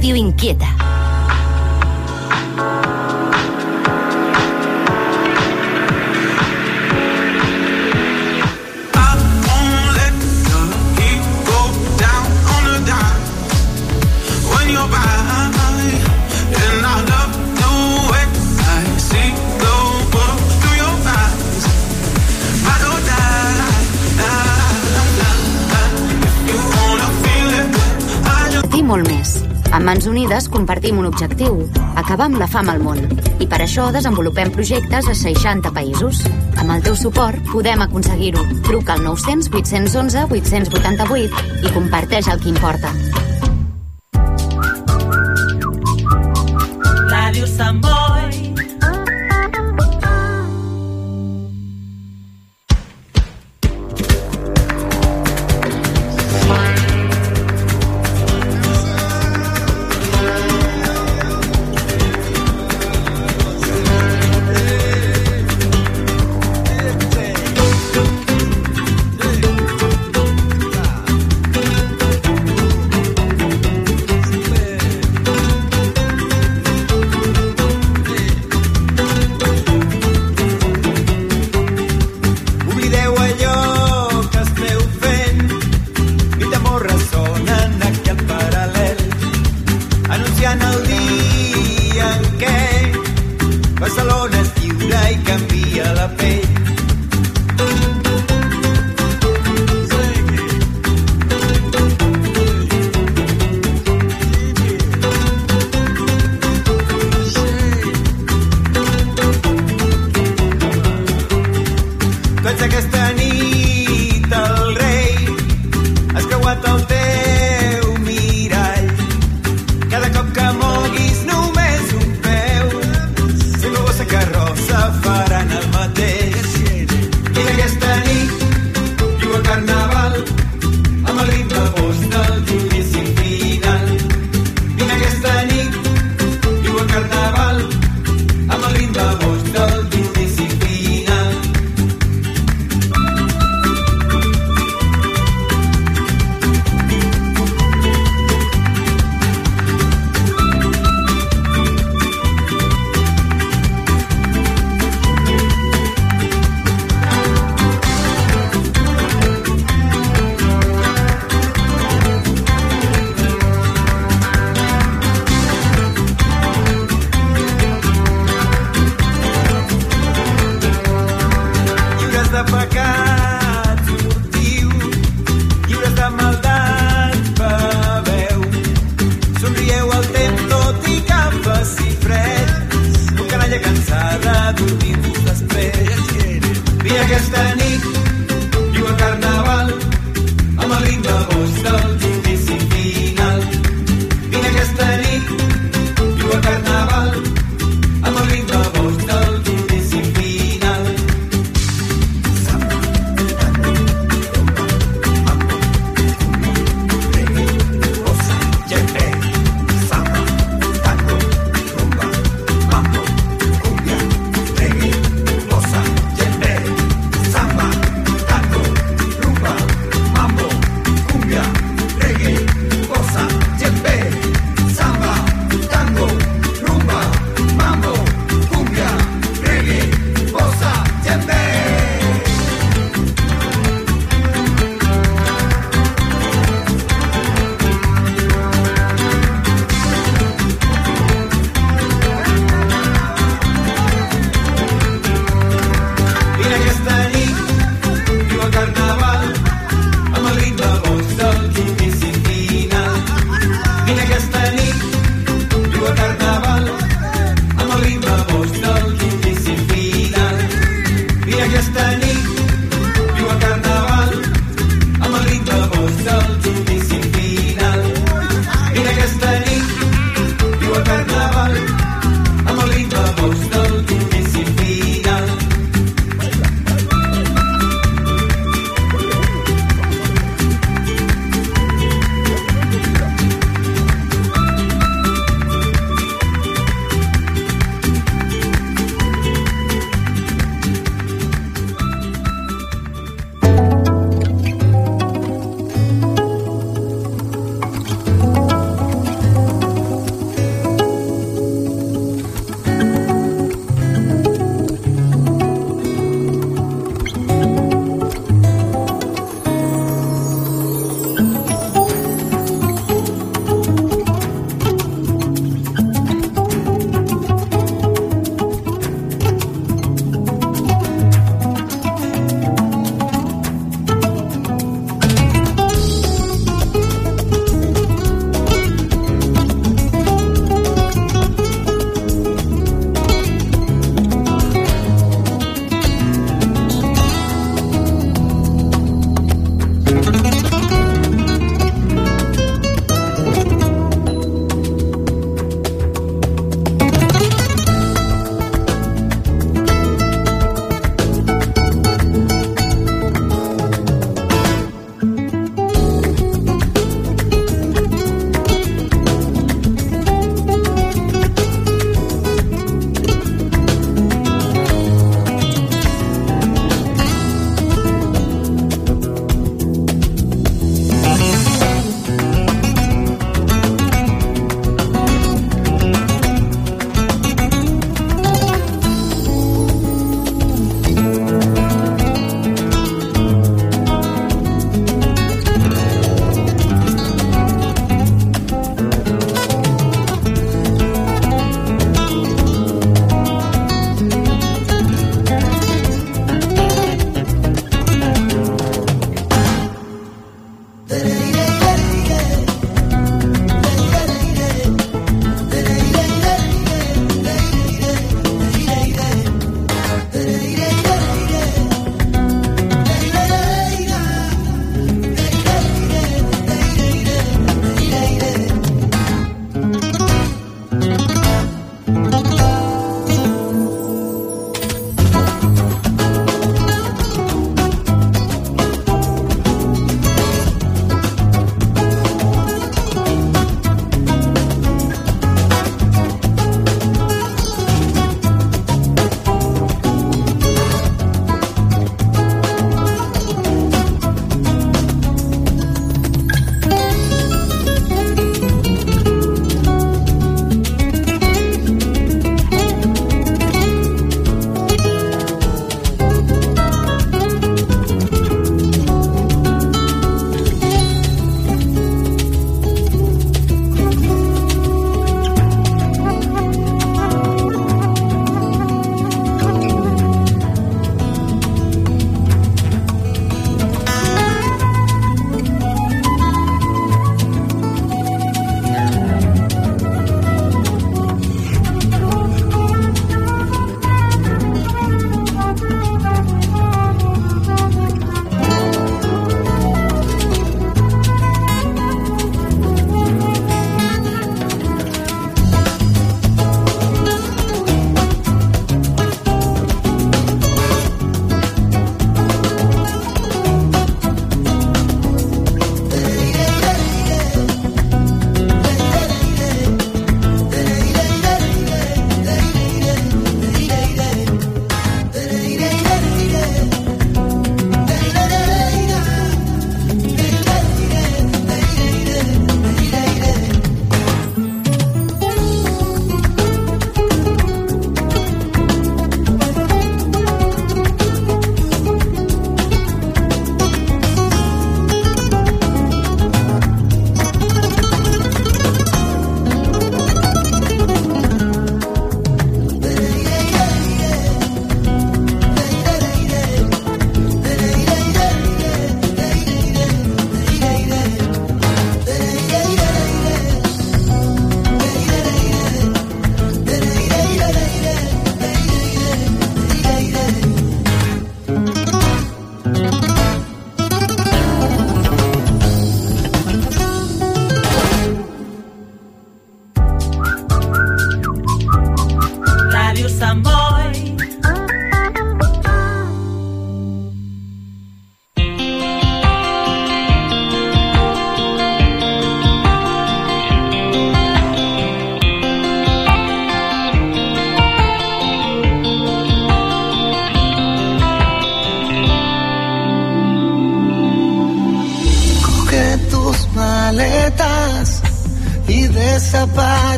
navio inquieta. Amb Mans Unides compartim un objectiu, acabar amb la fam al món. I per això desenvolupem projectes a 60 països. Amb el teu suport podem aconseguir-ho. Truca al 900 811 888 i comparteix el que importa.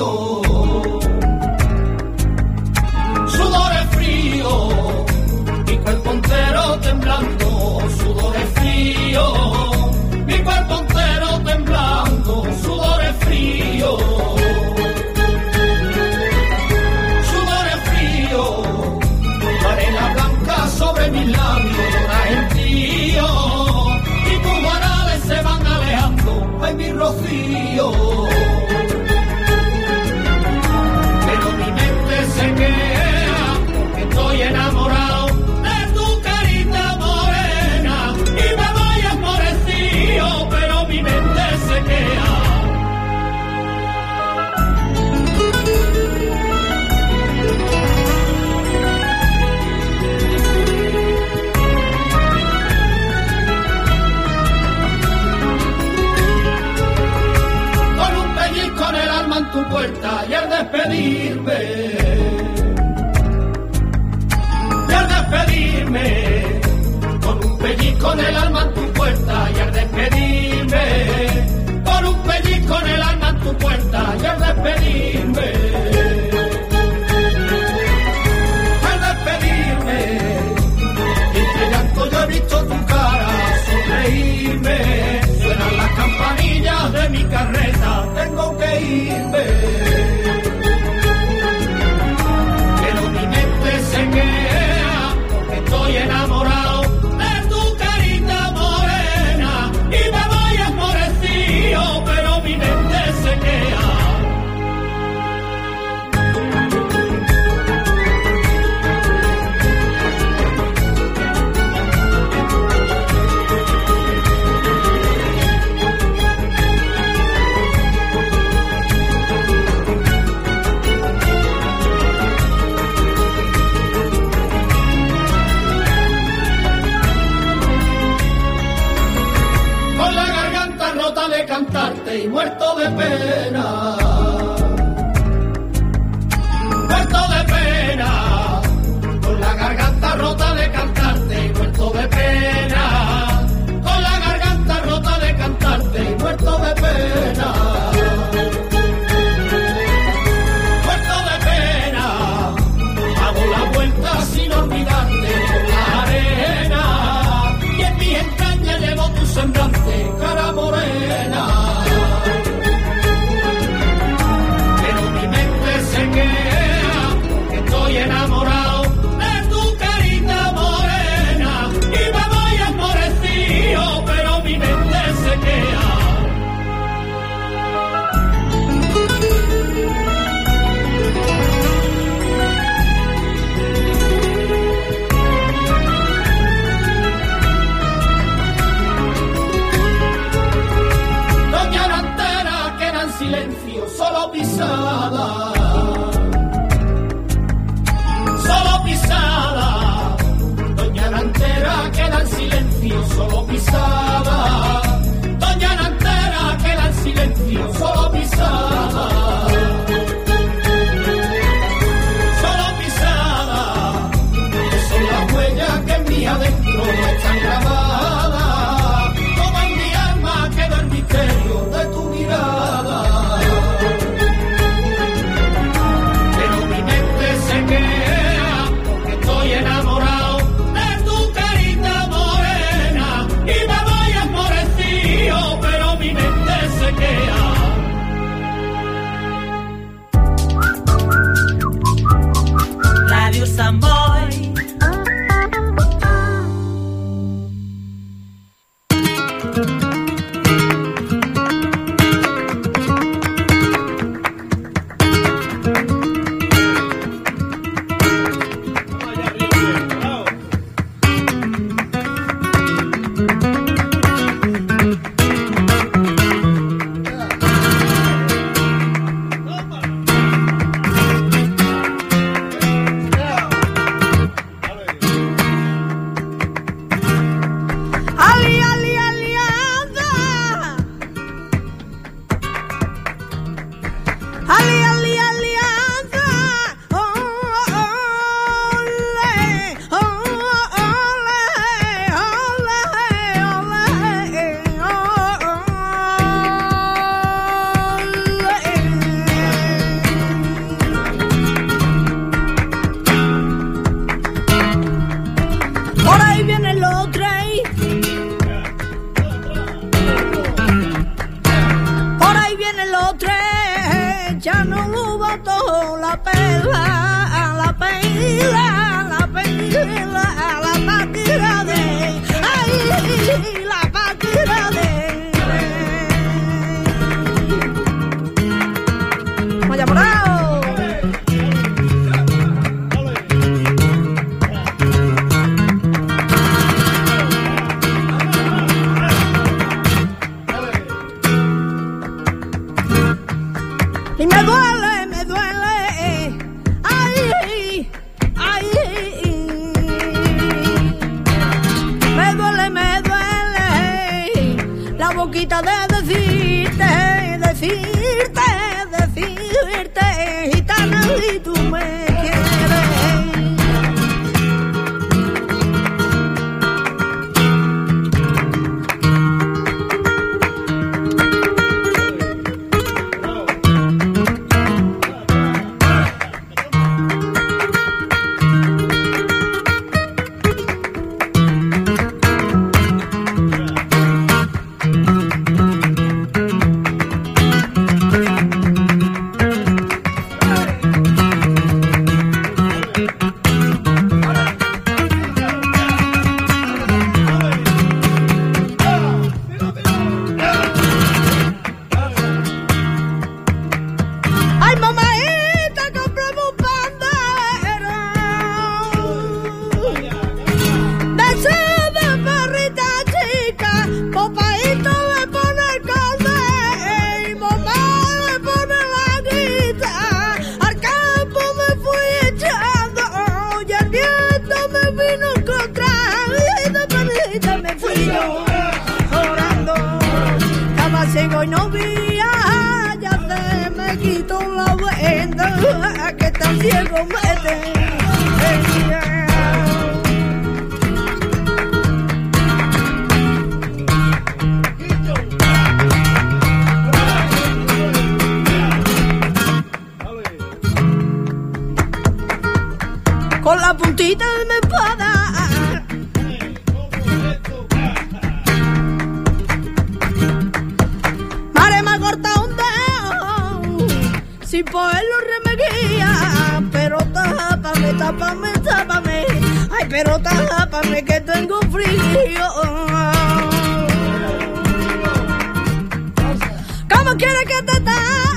frío, sudores frío, mi cuerpo entero temblando. despedirme, de despedirme, con un pellizco en el alma en tu puerta y al despedirme, con un pellizco en el alma en tu puerta y al despedirme. Al despedirme, entre llanto yo he visto tu cara sonreírme, suenan las campanillas de mi carreta, tengo que irme. por la puntita de mi espada. Mare me ha cortado un dedo, sin poderlo remeguía, pero tápame, tápame, tápame, ay, pero tápame que tengo frío. ¿Cómo quieres que te tape?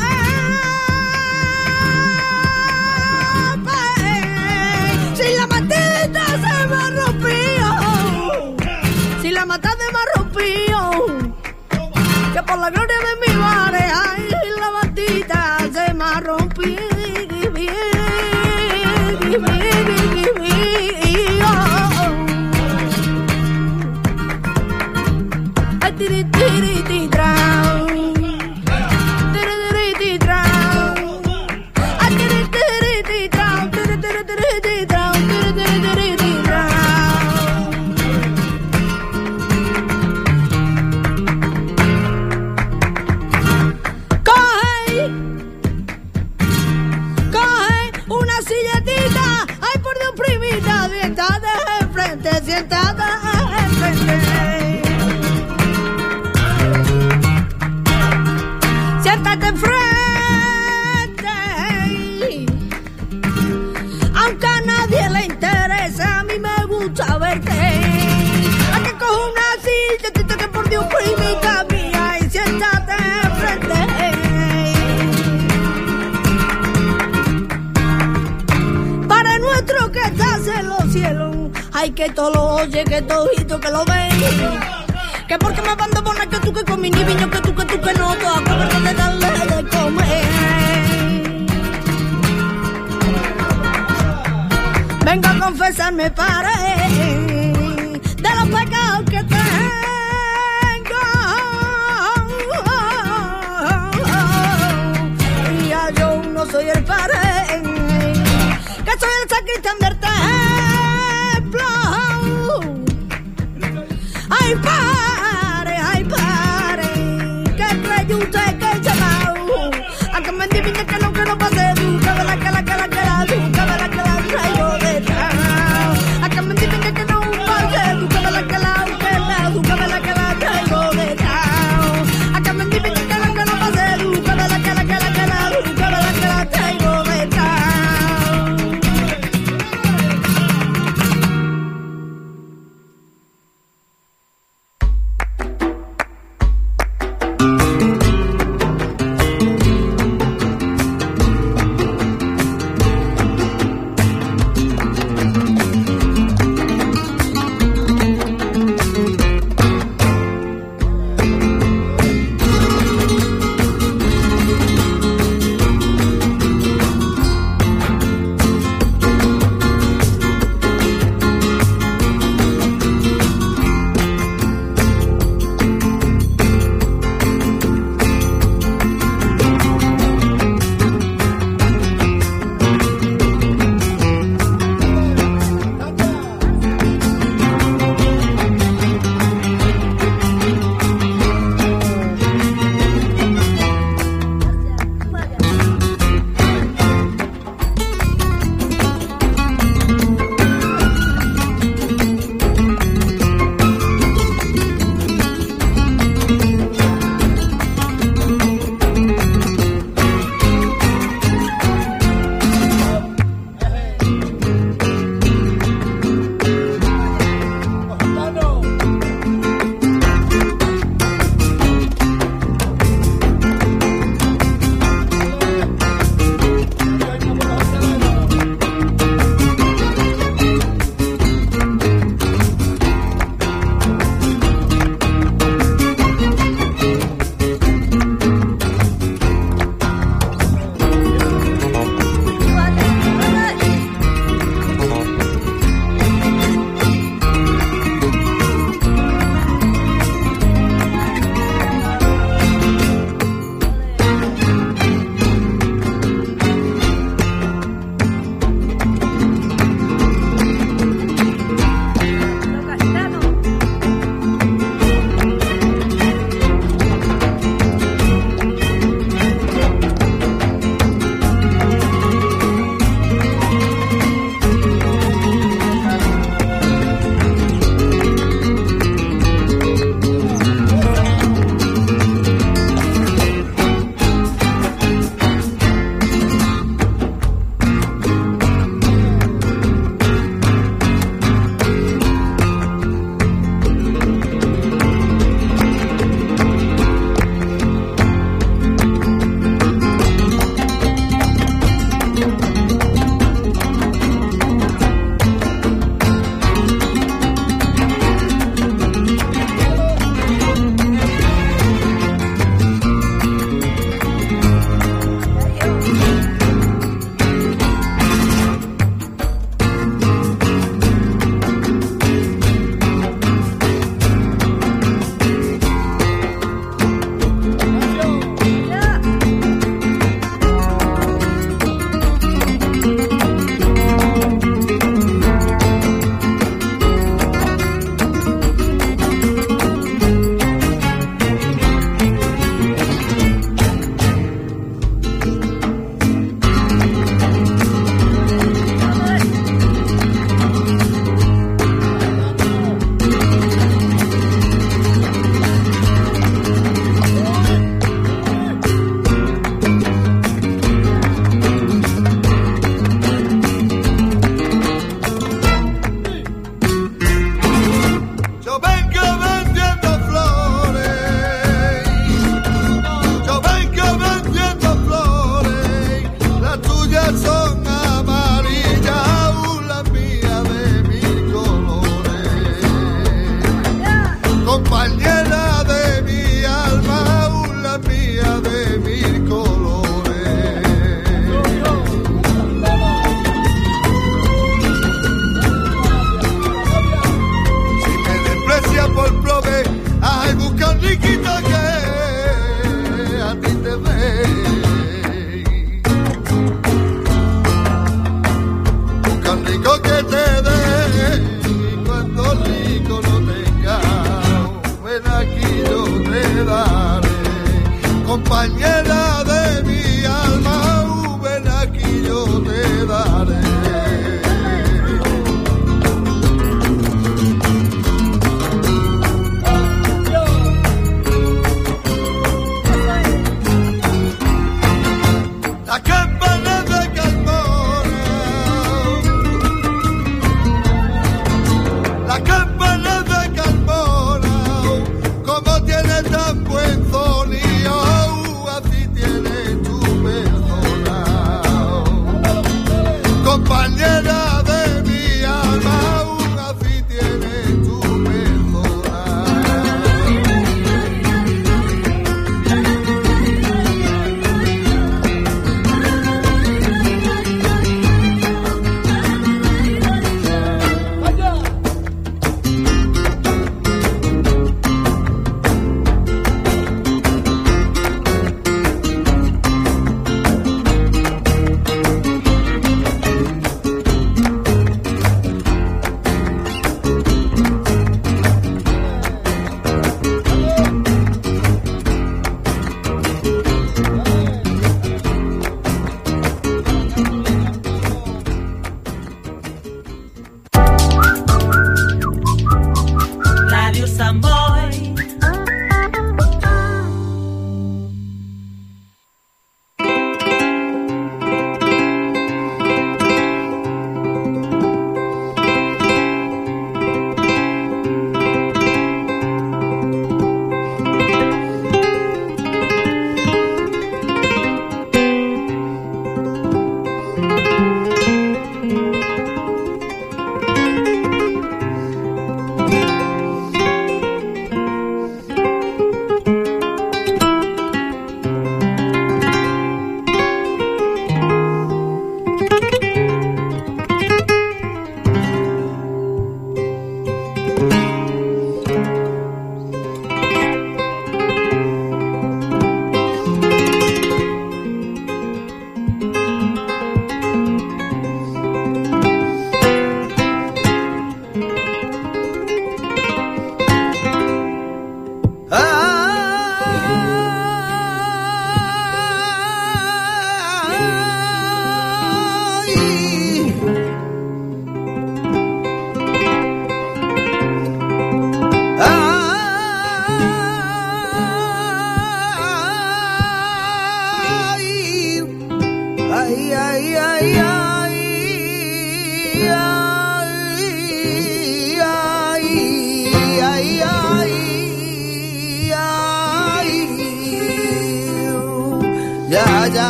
Que porque me abandonas que tú que con mi niño, que tú que tú que no, toda cobra de darle de comer. Venga a confesarme, para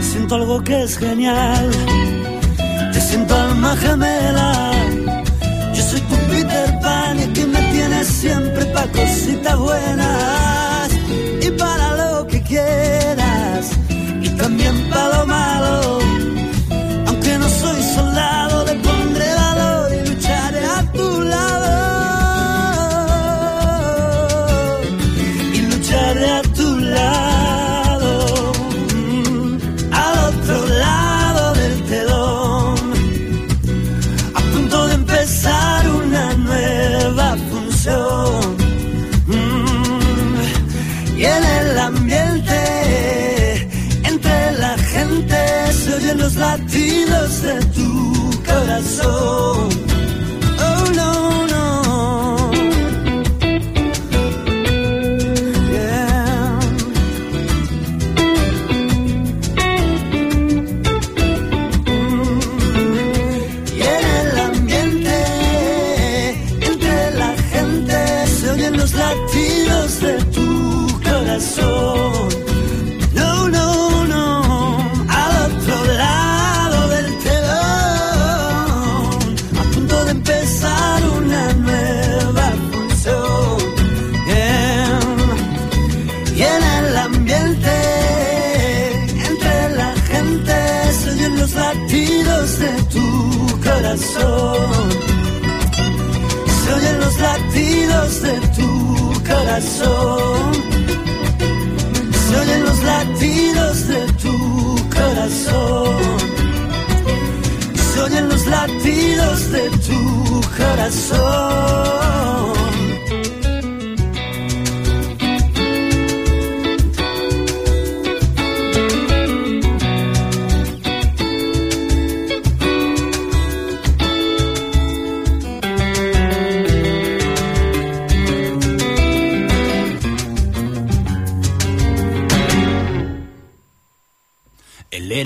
Siento algo que es genial. Te siento alma gemela. Yo soy tu Peter Pan y que me tienes siempre pa' cositas buenas y para lo que quieras y también para lo malo corazón. De tu corazón. Se oyen los latidos de tu corazón. Se oyen los latidos de tu corazón.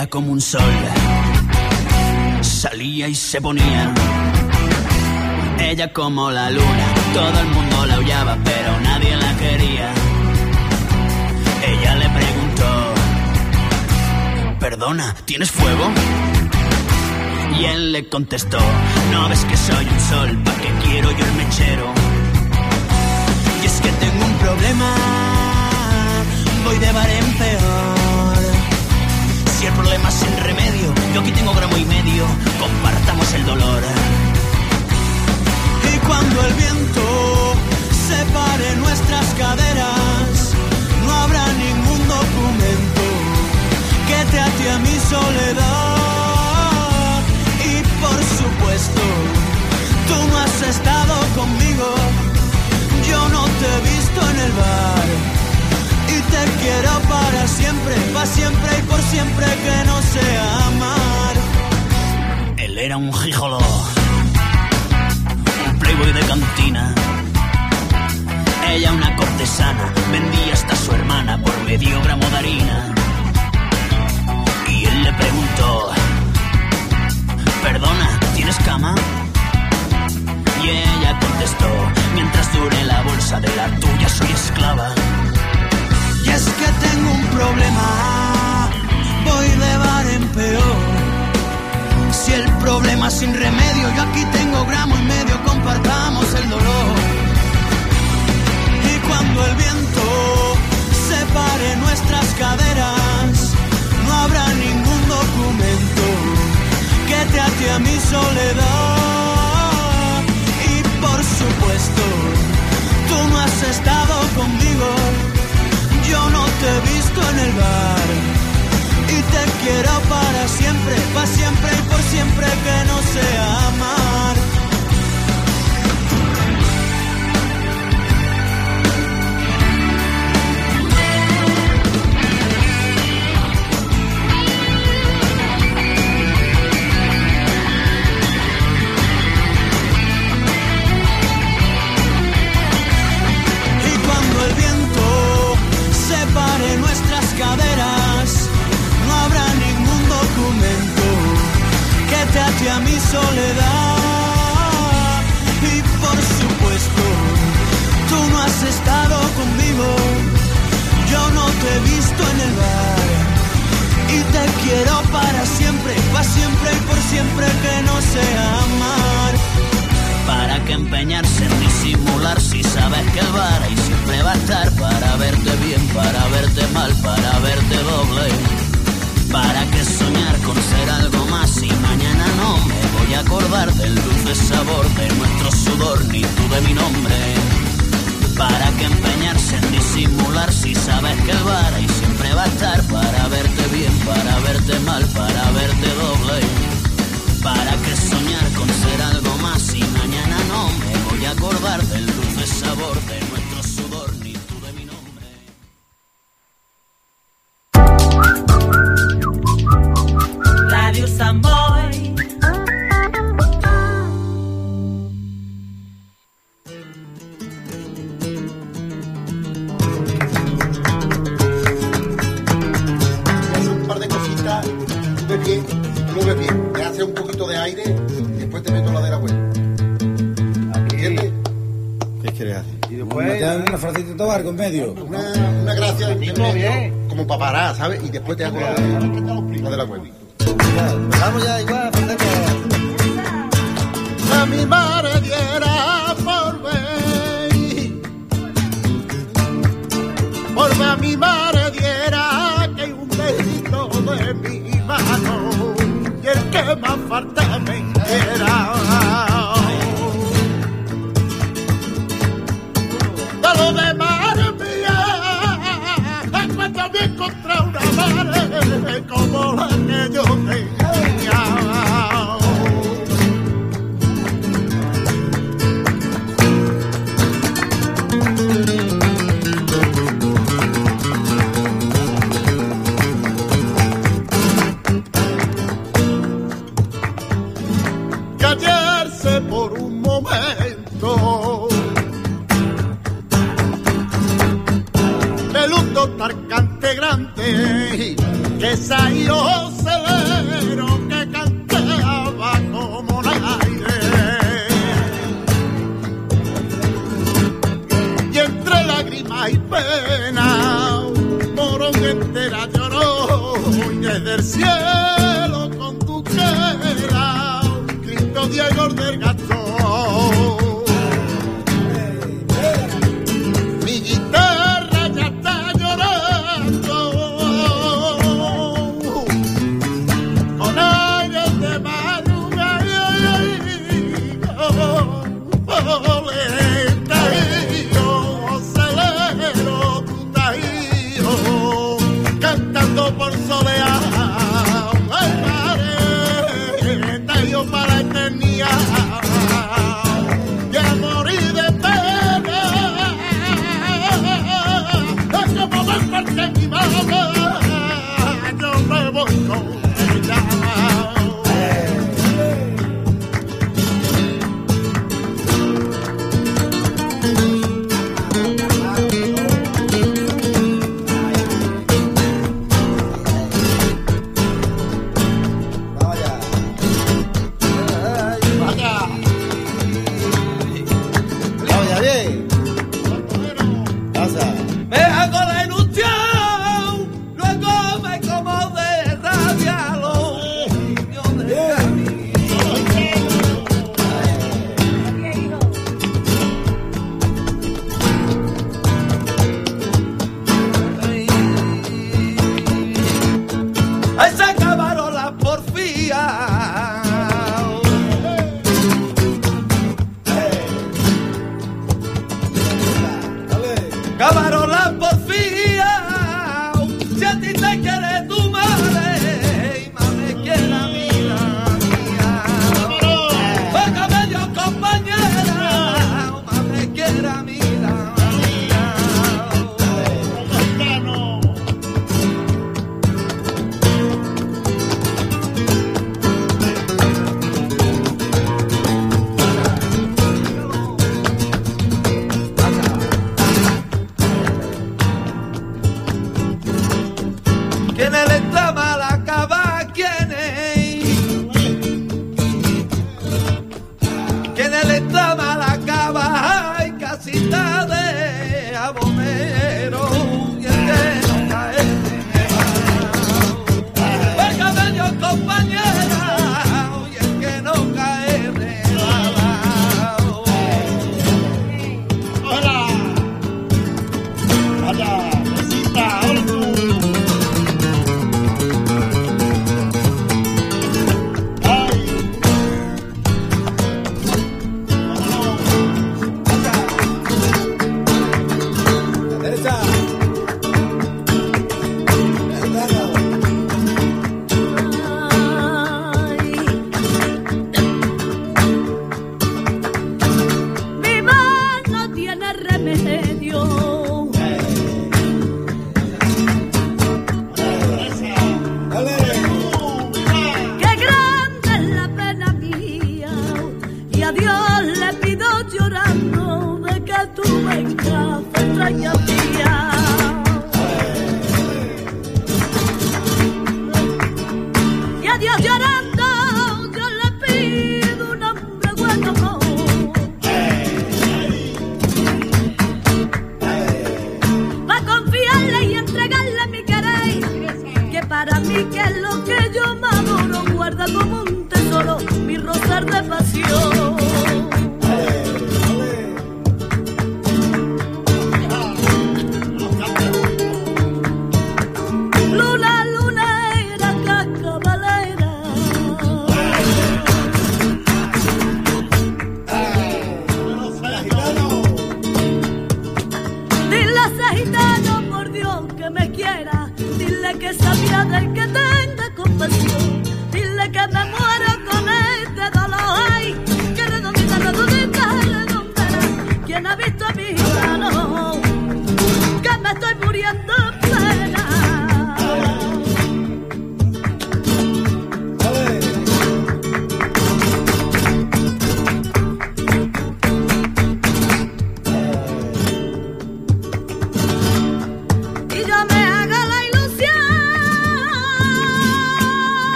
Era como un sol, salía y se ponía. Ella como la luna, todo el mundo la aullaba, pero nadie la quería. Ella le preguntó, perdona, ¿tienes fuego? Y él le contestó, no ves que soy un sol, ¿para qué quiero yo el mechero? Y es que tengo un problema, voy de bar en peor. Si el problema es sin remedio, yo aquí tengo gramo y medio, compartamos el dolor. Y cuando el viento separe nuestras caderas, no habrá ningún documento que te ate a mi soledad. Y por supuesto, tú no has estado conmigo, yo no te he visto en el bar. Te quiero para siempre, para siempre y por siempre que no sea amar. Él era un gigolo, un playboy de cantina. Ella una cortesana, vendía hasta su hermana por medio gramo de harina. Y él le preguntó, sabes que vara y siempre va a estar para verte bien, para verte mal, para verte medio. Una, una gracia como papará, ¿sabes? Y después te hago la, la de la web.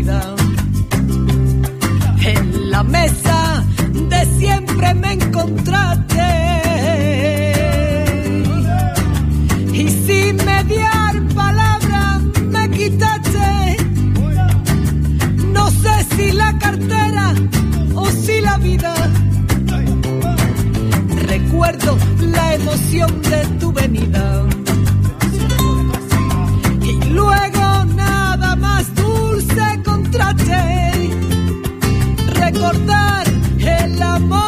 En la mesa de siempre me encontraste. Y sin mediar palabra me quitaste. No sé si la cartera o si la vida. Recuerdo la emoción de tu venida recordar el amor.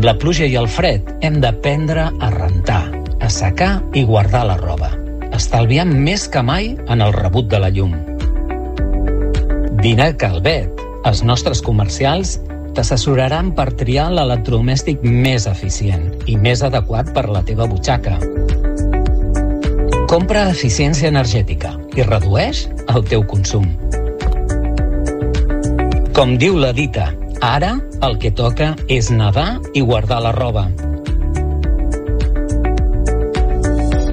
Amb la pluja i el fred hem d'aprendre a rentar, a secar i guardar la roba, estalviant més que mai en el rebut de la llum. Dinar Calvet, els nostres comercials t'assessoraran per triar l'electrodomèstic més eficient i més adequat per la teva butxaca. Compra eficiència energètica i redueix el teu consum. Com diu la dita, ara el que toca és nedar i guardar la roba.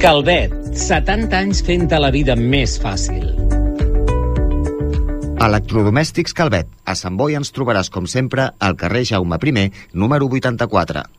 Calvet, 70 anys fent la vida més fàcil. Electrodomèstics Calvet. A Sant Boi ens trobaràs, com sempre, al carrer Jaume I, número 84.